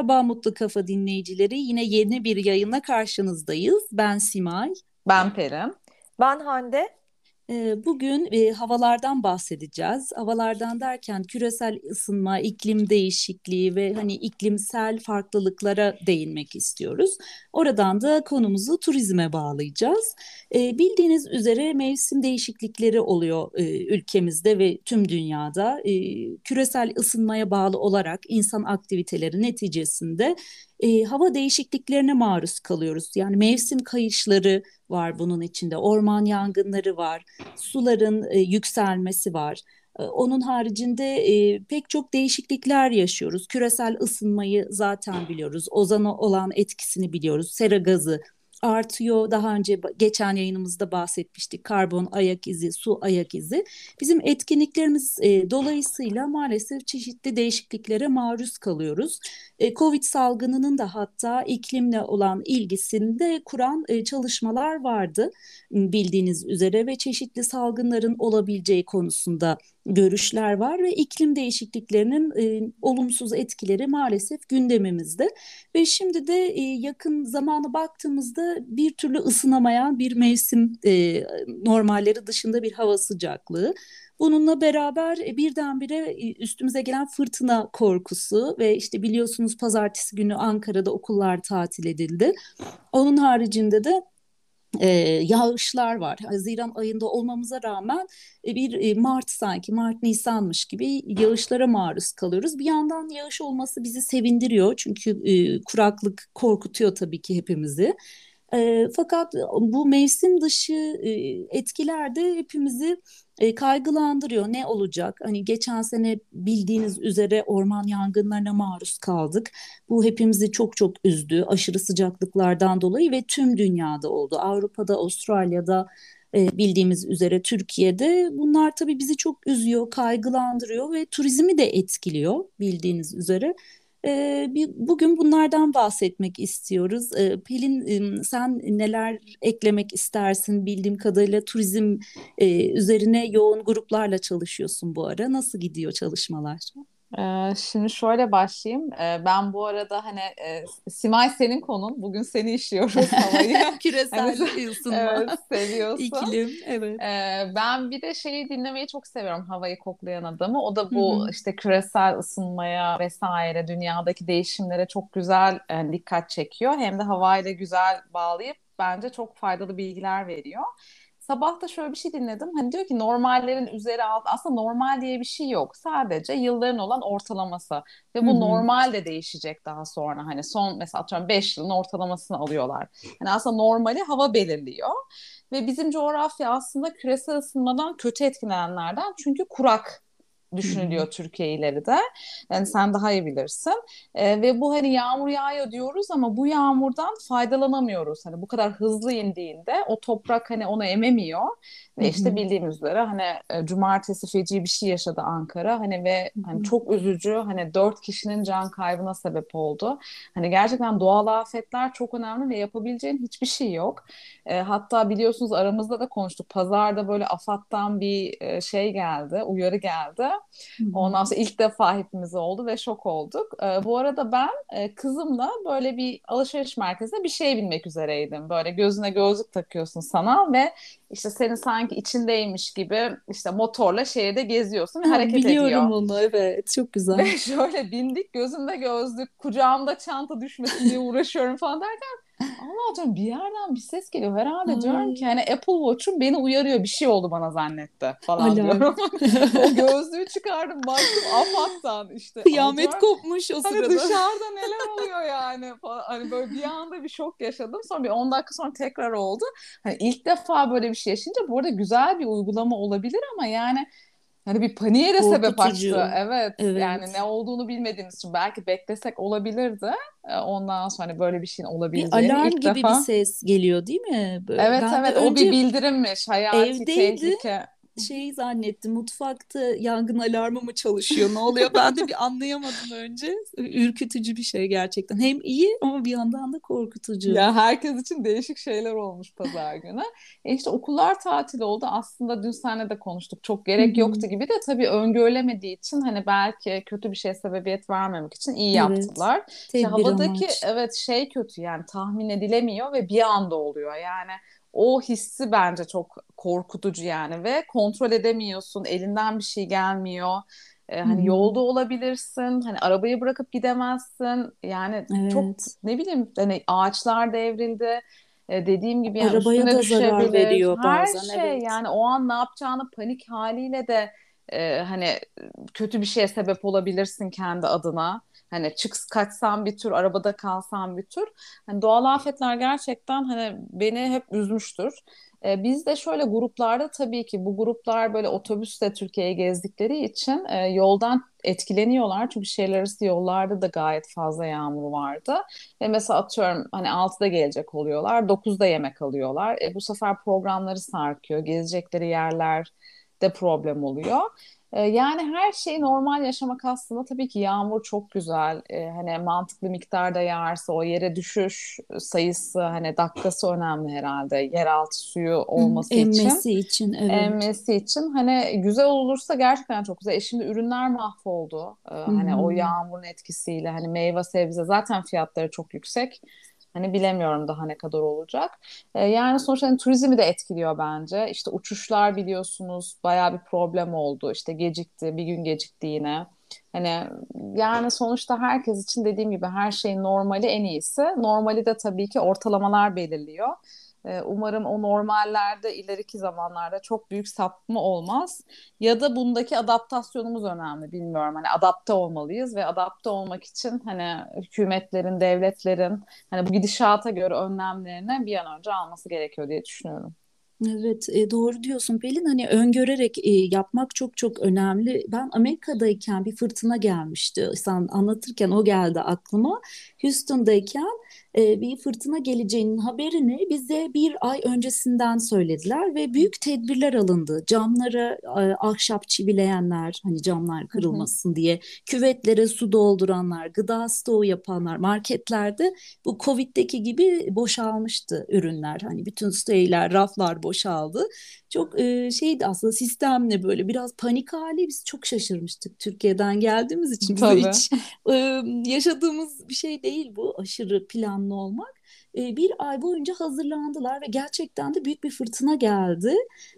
Merhaba Mutlu Kafa dinleyicileri. Yine yeni bir yayınla karşınızdayız. Ben Simay. Ben Perim. Ben Hande. Bugün havalardan bahsedeceğiz. Havalardan derken küresel ısınma, iklim değişikliği ve hani iklimsel farklılıklara değinmek istiyoruz. Oradan da konumuzu turizme bağlayacağız. Bildiğiniz üzere mevsim değişiklikleri oluyor ülkemizde ve tüm dünyada. Küresel ısınmaya bağlı olarak insan aktiviteleri neticesinde e, hava değişikliklerine maruz kalıyoruz. Yani mevsim kayışları var bunun içinde, orman yangınları var, suların e, yükselmesi var. E, onun haricinde e, pek çok değişiklikler yaşıyoruz. Küresel ısınmayı zaten biliyoruz. Ozana olan etkisini biliyoruz. Sera gazı artıyor. Daha önce geçen yayınımızda bahsetmiştik. Karbon ayak izi, su ayak izi. Bizim etkinliklerimiz e, dolayısıyla maalesef çeşitli değişikliklere maruz kalıyoruz. E, Covid salgınının da hatta iklimle olan ilgisinde kuran e, çalışmalar vardı bildiğiniz üzere ve çeşitli salgınların olabileceği konusunda görüşler var ve iklim değişikliklerinin e, olumsuz etkileri maalesef gündemimizde ve şimdi de e, yakın zamana baktığımızda bir türlü ısınamayan bir mevsim e, normalleri dışında bir hava sıcaklığı. Bununla beraber e, birdenbire e, üstümüze gelen fırtına korkusu ve işte biliyorsunuz pazartesi günü Ankara'da okullar tatil edildi. Onun haricinde de e, yağışlar var. Haziran ayında olmamıza rağmen e, bir e, Mart sanki Mart Nisanmış gibi yağışlara maruz kalıyoruz. Bir yandan yağış olması bizi sevindiriyor çünkü e, kuraklık korkutuyor tabii ki hepimizi. E, fakat bu mevsim dışı e, etkiler de hepimizi e, kaygılandırıyor. Ne olacak? Hani geçen sene bildiğiniz üzere orman yangınlarına maruz kaldık. Bu hepimizi çok çok üzdü. Aşırı sıcaklıklardan dolayı ve tüm dünyada oldu. Avrupa'da, Avustralya'da e, bildiğimiz üzere Türkiye'de bunlar tabii bizi çok üzüyor, kaygılandırıyor ve turizmi de etkiliyor bildiğiniz üzere. E, bir, bugün bunlardan bahsetmek istiyoruz. E, Pelin sen neler eklemek istersin? Bildiğim kadarıyla turizm e, üzerine yoğun gruplarla çalışıyorsun bu ara. Nasıl gidiyor çalışmalar? Ee, şimdi şöyle başlayayım. Ee, ben bu arada hani e, Simay senin konun. Bugün seni işliyoruz havayı. Küresel hani, ısınma. Evet seviyorsun. İklim evet. Ee, ben bir de şeyi dinlemeyi çok seviyorum havayı koklayan adamı. O da bu Hı-hı. işte küresel ısınmaya vesaire dünyadaki değişimlere çok güzel e, dikkat çekiyor. Hem de havayla güzel bağlayıp bence çok faydalı bilgiler veriyor sabah da şöyle bir şey dinledim. Hani diyor ki normallerin üzeri alt aslında normal diye bir şey yok. Sadece yılların olan ortalaması ve bu Hı-hı. normal de değişecek daha sonra. Hani son mesela atıyorum 5 yılın ortalamasını alıyorlar. Yani aslında normali hava belirliyor. Ve bizim coğrafya aslında küresel ısınmadan kötü etkilenenlerden çünkü kurak düşünülüyor. Türkiye ileride. Yani sen daha iyi bilirsin. E, ve bu hani yağmur yağıyor diyoruz ama bu yağmurdan faydalanamıyoruz. Hani bu kadar hızlı indiğinde o toprak hani onu ememiyor. Ve işte bildiğimiz üzere hani e, cumartesi feci bir şey yaşadı Ankara. Hani ve hani çok üzücü hani dört kişinin can kaybına sebep oldu. Hani gerçekten doğal afetler çok önemli ve yapabileceğin hiçbir şey yok. E, hatta biliyorsunuz aramızda da konuştuk. Pazarda böyle AFAD'dan bir e, şey geldi, uyarı geldi. Ondan sonra ilk defa hepimiz oldu ve şok olduk. E, bu arada ben e, kızımla böyle bir alışveriş merkezinde bir şey binmek üzereydim. Böyle gözüne gözlük takıyorsun sana ve işte senin sanki içindeymiş gibi işte motorla şehirde geziyorsun ve ha, hareket biliyorum ediyor. Biliyorum onu evet çok güzel. Ve şöyle bindik gözümde gözlük kucağımda çanta düşmesin diye uğraşıyorum falan derken Allah diyorum bir yerden bir ses geliyor. Herhalde Ay. diyorum ki hani Apple Watch'um beni uyarıyor. Bir şey oldu bana zannetti falan Alarm. diyorum. o gözlüğü çıkardım baktım afattan işte. Kıyamet diyorum, kopmuş o hani sırada. Hani dışarıda neler oluyor yani falan. Hani böyle bir anda bir şok yaşadım. Sonra bir 10 dakika sonra tekrar oldu. Hani ilk defa böyle bir şey yaşayınca bu arada güzel bir uygulama olabilir ama yani Hani bir paniğe de sebep açtı. Evet, evet. Yani ne olduğunu bilmediğimiz için belki beklesek olabilirdi. Ee, ondan sonra böyle bir şeyin olabileceğini bir alarm ilk gibi defa... bir ses geliyor değil mi? Böyle evet ben evet o bir bildirimmiş. Hayati evdeydi. tehlike. Şey zannettim mutfakta yangın alarmı mı çalışıyor ne oluyor ben de bir anlayamadım önce. Ürkütücü bir şey gerçekten. Hem iyi ama bir yandan da korkutucu. Ya herkes için değişik şeyler olmuş pazar günü. E işte okullar tatil oldu. Aslında dün seninle de konuştuk. Çok gerek yoktu gibi de tabii öngörülemediği için hani belki kötü bir şey sebebiyet vermemek için iyi yaptılar. Evet, işte havadaki amaç. evet şey kötü yani tahmin edilemiyor ve bir anda oluyor. Yani o hissi bence çok korkutucu yani ve kontrol edemiyorsun. Elinden bir şey gelmiyor. Ee, hani hmm. yolda olabilirsin. Hani arabayı bırakıp gidemezsin. Yani evet. çok ne bileyim hani ağaçlar devrildi. Ee, dediğim gibi yani arabaya da zarar veriyor Her bazen. şey evet. yani o an ne yapacağını panik haliyle de e, hani kötü bir şeye sebep olabilirsin kendi adına. Hani çık kaçsam bir tür, arabada kalsam bir tür. Hani doğal afetler gerçekten hani beni hep üzmüştür. E, biz de şöyle gruplarda tabii ki bu gruplar böyle otobüsle Türkiye'ye gezdikleri için e, yoldan etkileniyorlar. Çünkü şehirler arası yollarda da gayet fazla yağmur vardı. Ve mesela atıyorum hani 6'da gelecek oluyorlar, 9'da yemek alıyorlar. E, bu sefer programları sarkıyor, gezecekleri yerler de problem oluyor. Ee, yani her şeyi normal yaşamak aslında tabii ki yağmur çok güzel. Ee, hani mantıklı miktarda yağarsa o yere düşüş sayısı hani dakikası önemli herhalde. Yeraltı suyu olması Emmesi için. Emmesi için evet. Emmesi için hani güzel olursa gerçekten çok güzel. E şimdi ürünler mahvoldu. Ee, hani o yağmurun etkisiyle hani meyve sebze zaten fiyatları çok yüksek. Hani bilemiyorum daha ne kadar olacak. E, yani sonuçta hani, turizmi de etkiliyor bence. İşte uçuşlar biliyorsunuz bayağı bir problem oldu. İşte gecikti, bir gün gecikti yine. Hani yani sonuçta herkes için dediğim gibi her şeyin normali en iyisi. Normali de tabii ki ortalamalar belirliyor. Umarım o normallerde ileriki zamanlarda çok büyük sapma olmaz. Ya da bundaki adaptasyonumuz önemli bilmiyorum. Hani adapte olmalıyız ve adapte olmak için hani hükümetlerin, devletlerin hani bu gidişata göre önlemlerini bir an önce alması gerekiyor diye düşünüyorum. Evet e, doğru diyorsun Pelin hani öngörerek e, yapmak çok çok önemli. Ben Amerika'dayken bir fırtına gelmişti. Sen anlatırken o geldi aklıma. Houston'dayken e, bir fırtına geleceğinin haberini bize bir ay öncesinden söylediler ve büyük tedbirler alındı. Camlara e, ahşap çivileyenler hani camlar kırılmasın diye küvetlere su dolduranlar, gıda stoğu yapanlar marketlerde bu Covid'deki gibi boşalmıştı ürünler. Hani bütün steyler, raflar boşaldı. Çok e, şeydi aslında sistemle böyle biraz panik hali biz çok şaşırmıştık Türkiye'den geldiğimiz için. Tabii. Hiç e, yaşadığımız bir şey değil bu aşırı planlı olmak bir ay boyunca hazırlandılar ve gerçekten de büyük bir fırtına geldi.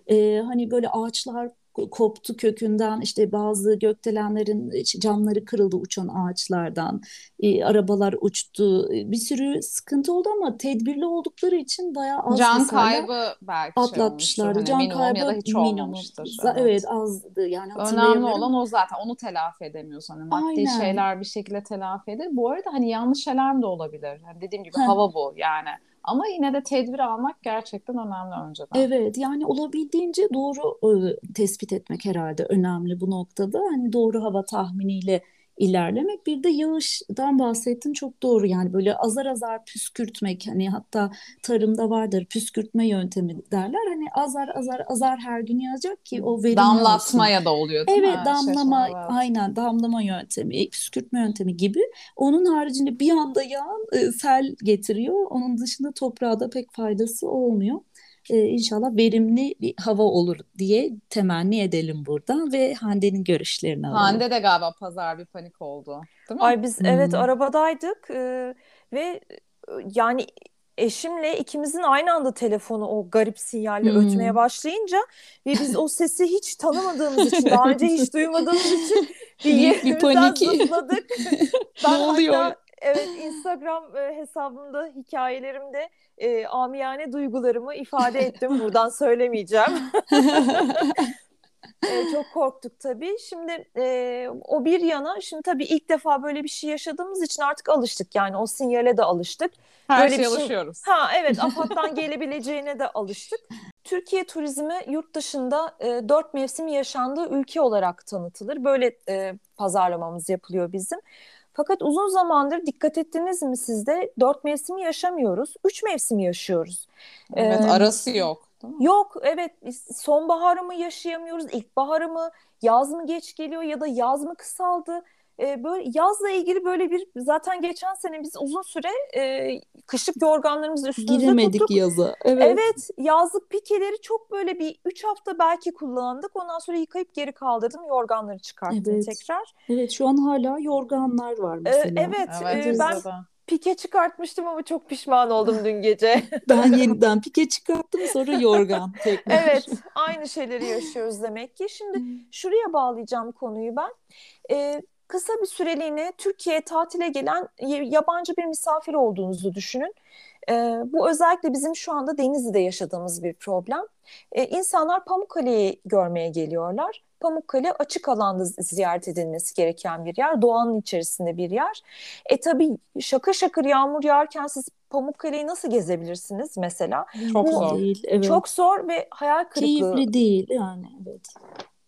E, hani böyle ağaçlar koptu kökünden işte bazı gökdelenlerin camları kırıldı uçan ağaçlardan e, arabalar uçtu. E, bir sürü sıkıntı oldu ama tedbirli oldukları için bayağı az can kaybı belki atlatmışlardı. hani can kaybı ya da hiç minimum. olmamıştır evet. evet azdı yani önemli olan o zaten onu telafi edemiyorsun. Hani maddi Aynen. şeyler bir şekilde telafi eder. Bu arada hani yanlış alarm da olabilir. Hani dediğim gibi hava bu yani ama yine de tedbir almak gerçekten önemli önceden. Evet yani olabildiğince doğru e, tespit etmek herhalde önemli bu noktada. Hani doğru hava tahminiyle ilerlemek. Bir de yağıştan bahsettin çok doğru yani böyle azar azar püskürtmek hani hatta tarımda vardır püskürtme yöntemi derler. Hani azar azar azar her gün yağacak ki o verimli Damlatmaya olsun. da oluyor değil evet, mi? damlama şey, aynen damlama yöntemi püskürtme yöntemi gibi. Onun haricinde bir anda yağan e, sel getiriyor. Onun dışında toprağa da pek faydası olmuyor e, inşallah verimli bir hava olur diye temenni edelim buradan ve Hande'nin görüşlerini alalım. Hande de galiba pazar bir panik oldu. Değil mi? Ay biz hmm. evet arabadaydık e, ve yani eşimle ikimizin aynı anda telefonu o garip sinyalle hmm. ötmeye başlayınca ve biz o sesi hiç tanımadığımız için daha önce hiç duymadığımız için bir, bir panik zıpladık. ben ne oluyor? Hatta, evet Instagram e, hesabımda hikayelerimde e, amiyane duygularımı ifade ettim. Buradan söylemeyeceğim. e, çok korktuk tabii. Şimdi e, o bir yana şimdi tabii ilk defa böyle bir şey yaşadığımız için artık alıştık. Yani o sinyale de alıştık. Her böyle şey alışıyoruz. Ha evet AFAD'dan gelebileceğine de alıştık. Türkiye turizmi yurt dışında e, dört mevsim yaşandığı ülke olarak tanıtılır. Böyle e, pazarlamamız yapılıyor bizim. Fakat uzun zamandır dikkat ettiniz mi sizde dört mevsimi yaşamıyoruz. Üç mevsimi yaşıyoruz. Evet ee, arası yok. Yok evet sonbaharı mı yaşayamıyoruz, ilkbaharı mı, yaz mı geç geliyor ya da yaz mı kısaldı? Ee, böyle yazla ilgili böyle bir zaten geçen sene biz uzun süre e, kışlık yorganlarımızı üstümüze Giremedik tuttuk. yaza. Evet. Evet yazlık pikeleri çok böyle bir üç hafta belki kullandık. Ondan sonra yıkayıp geri kaldırdım. Yorganları çıkarttım Evet. tekrar. Evet şu an hala yorganlar var Ee, mesela. evet, Evet, e, ben pike çıkartmıştım ama çok pişman oldum dün gece. Ben yeniden pike çıkarttım sonra yorgan tekrar. Evet, aynı şeyleri yaşıyoruz demek ki. Şimdi şuraya bağlayacağım konuyu ben. Ee, kısa bir süreliğine Türkiye'ye tatile gelen yabancı bir misafir olduğunuzu düşünün. Ee, bu özellikle bizim şu anda Denizli'de yaşadığımız bir problem. Ee, insanlar Pamukkale'yi görmeye geliyorlar. Pamukkale açık alanda ziyaret edilmesi gereken bir yer. Doğanın içerisinde bir yer. E tabii şakır şakır yağmur yağarken siz Pamukkale'yi nasıl gezebilirsiniz mesela? Çok Bu- zor. Değil, evet. Çok zor ve hayal kırıklığı. keyifli değil yani evet.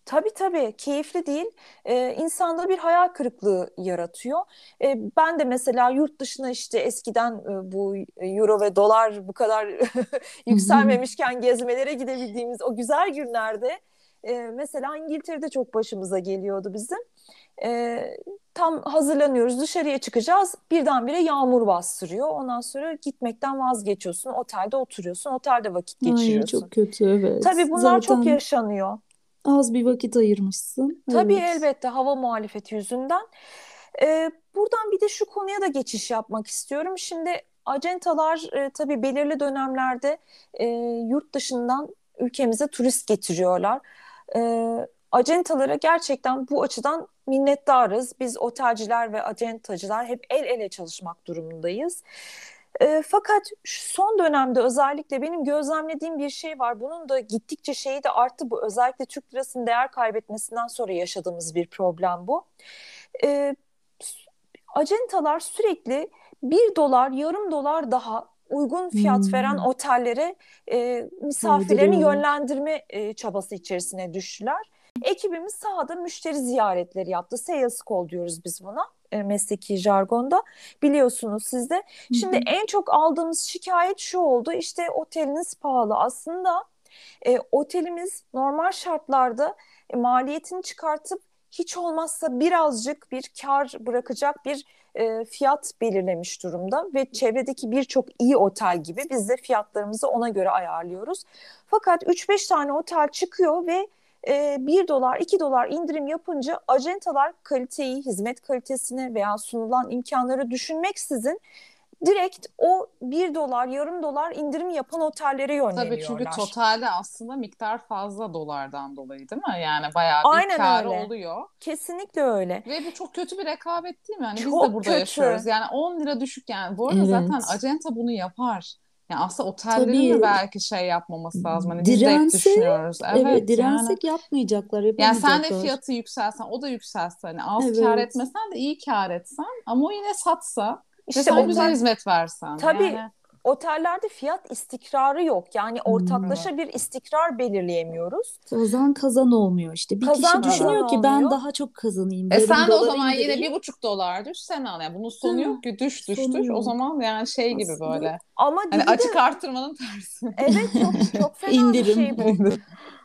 Tabii tabii keyifli değil. Ee, insanda bir hayal kırıklığı yaratıyor. Ee, ben de mesela yurt dışına işte eskiden e, bu euro ve dolar bu kadar yükselmemişken gezmelere gidebildiğimiz o güzel günlerde e, mesela İngiltere'de çok başımıza geliyordu bizim. E, tam hazırlanıyoruz dışarıya çıkacağız birdenbire yağmur bastırıyor. Ondan sonra gitmekten vazgeçiyorsun. Otelde oturuyorsun. Otelde vakit Ay, geçiriyorsun. çok kötü evet. Tabii bunlar çok Zaten yaşanıyor. Az bir vakit ayırmışsın. Tabii Evet. elbette hava muhalefeti yüzünden. Ee, buradan bir de şu konuya da geçiş yapmak istiyorum. Şimdi acentalar e, tabii belirli dönemlerde e, yurt dışından ülkemize turist getiriyorlar. E, acentalara gerçekten bu açıdan minnettarız. Biz otelciler ve acentacılar hep el ele çalışmak durumundayız. E, fakat son dönemde özellikle benim gözlemlediğim bir şey var. Bunun da gittikçe şeyi de arttı bu. Özellikle Türk lirasının değer kaybetmesinden sonra yaşadığımız bir problem bu. E, acentalar sürekli bir dolar, yarım dolar daha uygun fiyat Hmm. veren otellere e, misafirlerini yönlendirme e, çabası içerisine düştüler. Ekibimiz sahada müşteri ziyaretleri yaptı. Sales call diyoruz biz buna mesleki jargonda. Biliyorsunuz siz de. Şimdi Hı hı. en çok aldığımız şikayet şu oldu. İşte oteliniz pahalı. Aslında e, otelimiz normal şartlarda e, maliyetini çıkartıp hiç olmazsa birazcık bir kar bırakacak bir e, fiyat belirlemiş durumda ve çevredeki birçok iyi otel gibi biz de fiyatlarımızı ona göre ayarlıyoruz. Fakat 3-5 tane otel çıkıyor ve e, 1 dolar 2 dolar indirim yapınca acentalar kaliteyi, hizmet kalitesini veya sunulan imkanları düşünmeksizin direkt o 1 dolar, yarım dolar indirim yapan otellere Tabii yönleniyorlar. çünkü totalde aslında miktar fazla dolardan dolayı değil mi? Yani bayağı bir Aynen kârı öyle. oluyor. Kesinlikle öyle. Ve bu çok kötü bir rekabet değil mi? Yani biz Çok de burada kötü. yaşıyoruz. Yani 10 lira düşük yani. Bu arada Evet. zaten acenta bunu yapar. Yani aslında otellerin Tabii. de belki şey yapmaması lazım. Hani biz de hep Dirense, düşünüyoruz. Evet, Evet yani. dirensek yapmayacaklar, Yani sen de fiyatı yükselsen, o da yükselse hani az Evet. kâr etmesen de iyi kâr etsen ama o yine satsa ve İşte sen otel- güzel hizmet versen. Tabii. Yani Otellerde fiyat istikrarı yok. Yani Hmm. ortaklaşa bir istikrar belirleyemiyoruz. Kazan kazan olmuyor işte. Bir Kazan kişi düşünüyor kazan ki ben olmuyor. daha çok kazanayım. E sen de o zaman yine indireyim. bir buçuk dolar düş sen al. Yani bunun sonu yok ki düş düş sonu düş. O yok. zaman yani şey gibi Aslında böyle. Ama Hani gibi de açık artırmanın tersi. evet çok çok fena bir İndirim. şey bu.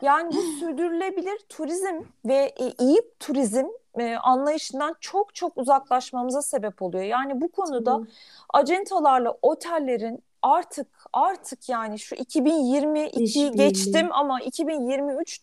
Yani bu sürdürülebilir turizm ve e, iyi turizm e, anlayışından çok çok uzaklaşmamıza sebep oluyor. Yani bu konuda Tabii. acentalarla otellerin artık artık yani şu 2022 İşbirliği. geçtim ama 2023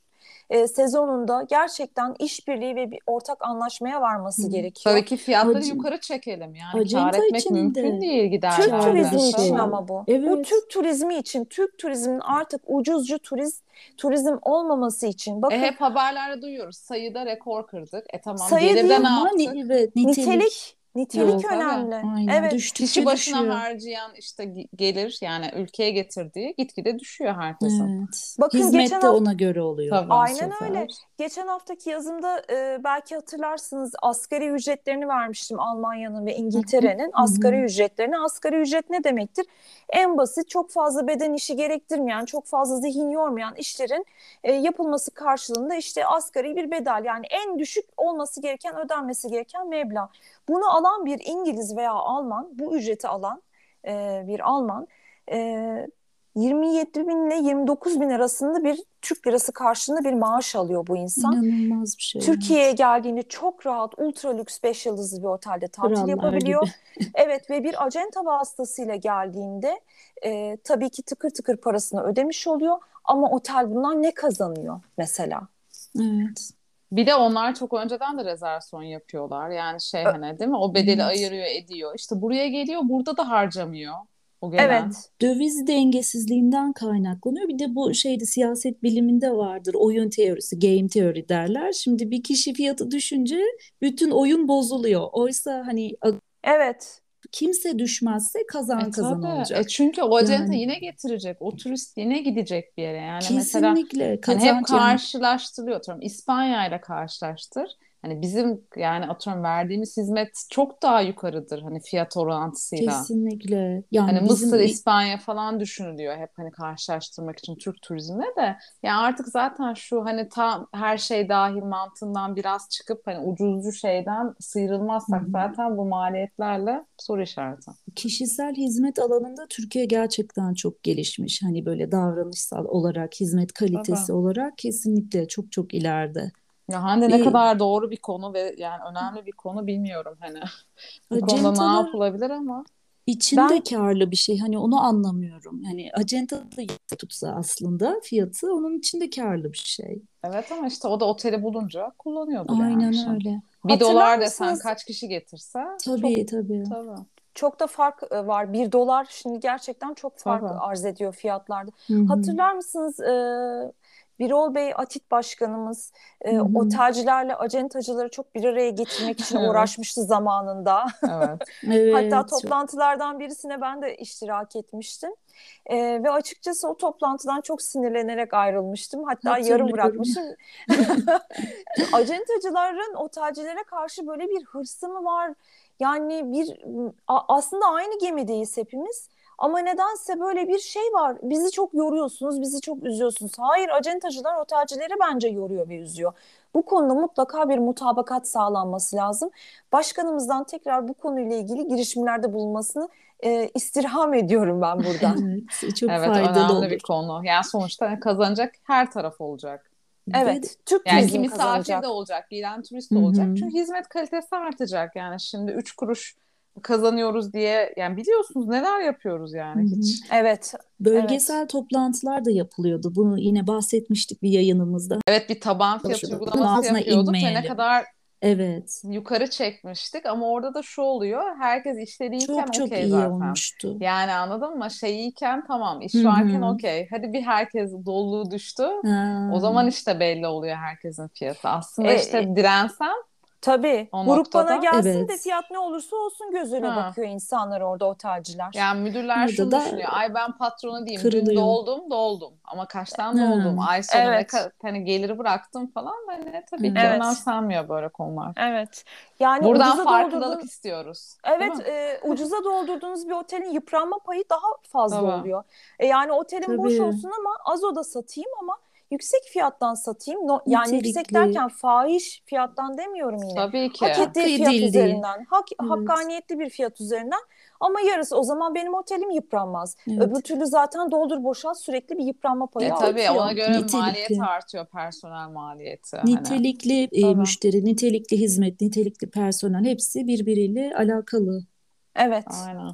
e, sezonunda gerçekten işbirliği ve bir ortak anlaşmaya varması Hı. gerekiyor. Tabii ki fiyatları Ac- yukarı çekelim. Yani kâr Acenta etmek için mümkün de. değil Türk giderlerde. turizmi Şey. için ama bu. Bu Evet. Türk turizmi için, Türk turizmin artık ucuzcu turiz, turizm olmaması için. Bakın E hep haberlerde duyuyoruz. Sayıda rekor kırdık. E tamam Sayı gelirde değil ne Ama yaptık? ni- evet, nitelik. nitelik, nitelik Yok, önemli. Aynen, Evet. düştükçe Kişi başına düşüyor. harcayan işte ge- gelir yani ülkeye getirdiği gitgide düşüyor herkesin. Evet. Bakın Hizmet geçen de hafta- ona göre oluyor. Tabii. Aynen sefer. öyle. Geçen haftaki yazımda e, belki hatırlarsınız asgari ücretlerini vermiştim Almanya'nın ve İngiltere'nin asgari ücretlerini. Asgari ücret ne demektir? En basit çok fazla beden işi gerektirmeyen, çok fazla zihin yormayan işlerin e, yapılması karşılığında işte asgari bir bedel yani en düşük olması gereken ödenmesi gereken meblağ. Bunu alan bir İngiliz veya Alman, bu ücreti alan e, bir Alman e, 27 bin ile 29 bin arasında bir Türk lirası karşılığında bir maaş alıyor bu insan. İnanılmaz bir şey. Türkiye'ye geldiğinde çok rahat ultra lüks 5 yıldızlı bir otelde tatil Krallar yapabiliyor. gibi. evet ve bir acenta vasıtasıyla geldiğinde e, tabii ki tıkır tıkır parasını ödemiş oluyor ama otel bundan ne kazanıyor mesela? Evet. Bir de onlar çok önceden de rezervasyon yapıyorlar. Yani şey hani değil mi? O bedeli ayırıyor, ediyor. İşte buraya geliyor, burada da harcamıyor. O gelen. Evet. Döviz dengesizliğinden kaynaklanıyor. Bir de bu şeyde siyaset biliminde vardır. Oyun teorisi, game teori derler. Şimdi bir kişi fiyatı düşünce bütün oyun bozuluyor. Oysa hani Evet. Kimse düşmezse kazan E kazan tabii. olacak. E çünkü o acenta Yani. yine getirecek. O turist yine gidecek bir yere. Yani mesela Kesinlikle hani hep kazanç yani. İspanya ile karşılaştır. Hani bizim yani atıyorum verdiğimiz hizmet çok daha yukarıdır hani fiyat orantısıyla. Kesinlikle. Yani Hani bizim Mısır, İspanya falan düşünülüyor hep hani karşılaştırmak için Türk turizmine de. Yani artık zaten şu hani tam her şey dahil mantığından biraz çıkıp hani ucuzcu şeyden sıyrılmazsak Hı hı. zaten bu maliyetlerle soru işareti. kişisel hizmet alanında Türkiye gerçekten çok gelişmiş. Hani böyle davranışsal olarak, hizmet kalitesi Tabii. olarak kesinlikle çok çok ileride. Ya Hande ne Ee, kadar doğru bir konu ve yani önemli bir konu bilmiyorum hani. Bu konuda ne yapılabilir ama. içinde Ben karlı bir şey. Hani onu anlamıyorum. Hani acenta da yüksek tutsa aslında fiyatı onun içinde karlı bir şey. Evet ama işte o da oteli bulunca kullanıyordur yani Aynen şimdi. öyle. Bir hatırlar dolar desen mısınız? kaç kişi getirse Tabii çok tabii. tabii. Çok da fark e, var. Bir dolar şimdi gerçekten çok fark Tabii. arz ediyor fiyatlarda. Hı hı. Hatırlar mısınız? E, Birol Bey Atit Başkanımız e, Hı hı. otelcilerle acentacıları çok bir araya getirmek için Evet. uğraşmıştı zamanında. Evet. Hatta Evet. çok- toplantılardan birisine ben de iştirak etmiştim. E, ve açıkçası o toplantıdan çok sinirlenerek ayrılmıştım. Hatta yarım bırakmışım. Acentacıların otelcilere karşı böyle bir hırsı mı var? Yani bir aslında aynı gemideyiz hepimiz. Ama nedense böyle bir şey var. Bizi çok yoruyorsunuz, bizi çok üzüyorsunuz. Hayır, acentacılar otelcileri bence yoruyor ve üzüyor. Bu konuda mutlaka bir mutabakat sağlanması lazım. Başkanımızdan tekrar bu konuyla ilgili girişimlerde bulunmasını e, istirham ediyorum ben buradan. Evet, çok Evet faydalı önemli bir olur. konu. Yani sonuçta kazanacak her taraf olacak. Ve Evet, Türk Yani turizmi misafir kazanacak. de olacak, gelen turist de olacak. hı. Çünkü hizmet kalitesi artacak. Yani şimdi 3 kuruş kazanıyoruz diye yani biliyorsunuz neler yapıyoruz yani Hı hı. hiç. Evet, Bölgesel toplantılar da yapılıyordu. Bunu yine bahsetmiştik bir yayınımızda. Evet bir taban fiyat uygulaması yapıyorduk ve ne kadar Evet. yukarı çekmiştik ama orada da şu oluyor. Herkes işleriyken Çok çok okey iyi zaten. olmuştu. Yani anladın mı? Şeyiyken tamam, iş varken okey. Hadi bir herkes doluluğu düştü. Ha. O zaman işte belli oluyor herkesin fiyatı. Aslında E, işte dirensen tabii. O Grup bana noktada- gelsin de Evet. fiyat ne olursa olsun gözüyle Ha. bakıyor insanlar orada otelciler. yani müdürler Orada şunu da düşünüyor. Ay ben patrona diyeyim. Dün kırılıyor. doldum, doldum. Ama kaçtan Ha. doldum? Ay sonu ne Evet. kadar hani geliri bıraktım falan. Hani tabii ki Evet. önemsenmiyor böyle konular. Evet. Yani Buradan ucuza farkındalık istiyoruz. Evet, e, ucuza doldurduğunuz bir otelin yıpranma payı daha fazla Tabii. oluyor. E, yani otelin boş Tabii. olsun ama az oda satayım ama yüksek fiyattan satayım. No, yani yüksek Nitelikli. derken fahiş fiyattan demiyorum yine. Tabii ki. Hak ettiği fiyat edildiği. üzerinden, hak, Evet. hakkaniyetli bir fiyat üzerinden ama yarısı o zaman benim otelim yıpranmaz. Evet. Öbür türlü zaten doldur boşalt sürekli bir yıpranma payı E tabii artıyor. ona göre Nitelikli. maliyet artıyor personel maliyeti. Hani. Nitelikli e, Tabii. müşteri, nitelikli hizmet, nitelikli personel hepsi birbiriyle alakalı. Evet. Aynen.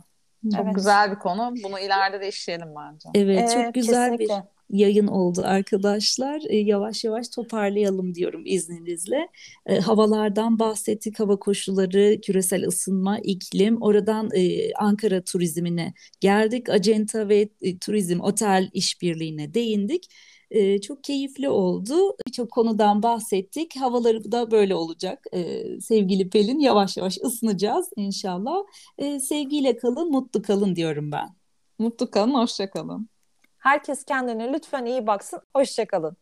Çok Evet. güzel bir konu. Bunu ileride de işleyelim bence. Evet, Ee, çok güzel bir kesinlikle. Yayın oldu arkadaşlar. E, yavaş yavaş toparlayalım diyorum izninizle. E, havalardan bahsettik, hava koşulları, küresel ısınma, iklim. Oradan e, Ankara turizmine geldik. Acenta ve e, turizm, otel işbirliğine değindik. E, çok keyifli oldu. Birçok konudan bahsettik. Havaları da böyle olacak. E, sevgili Pelin, yavaş yavaş ısınacağız inşallah. E, sevgiyle kalın, mutlu kalın diyorum ben. Mutlu kalın, hoşça kalın. Herkes kendine lütfen iyi baksın. Hoşça kalın.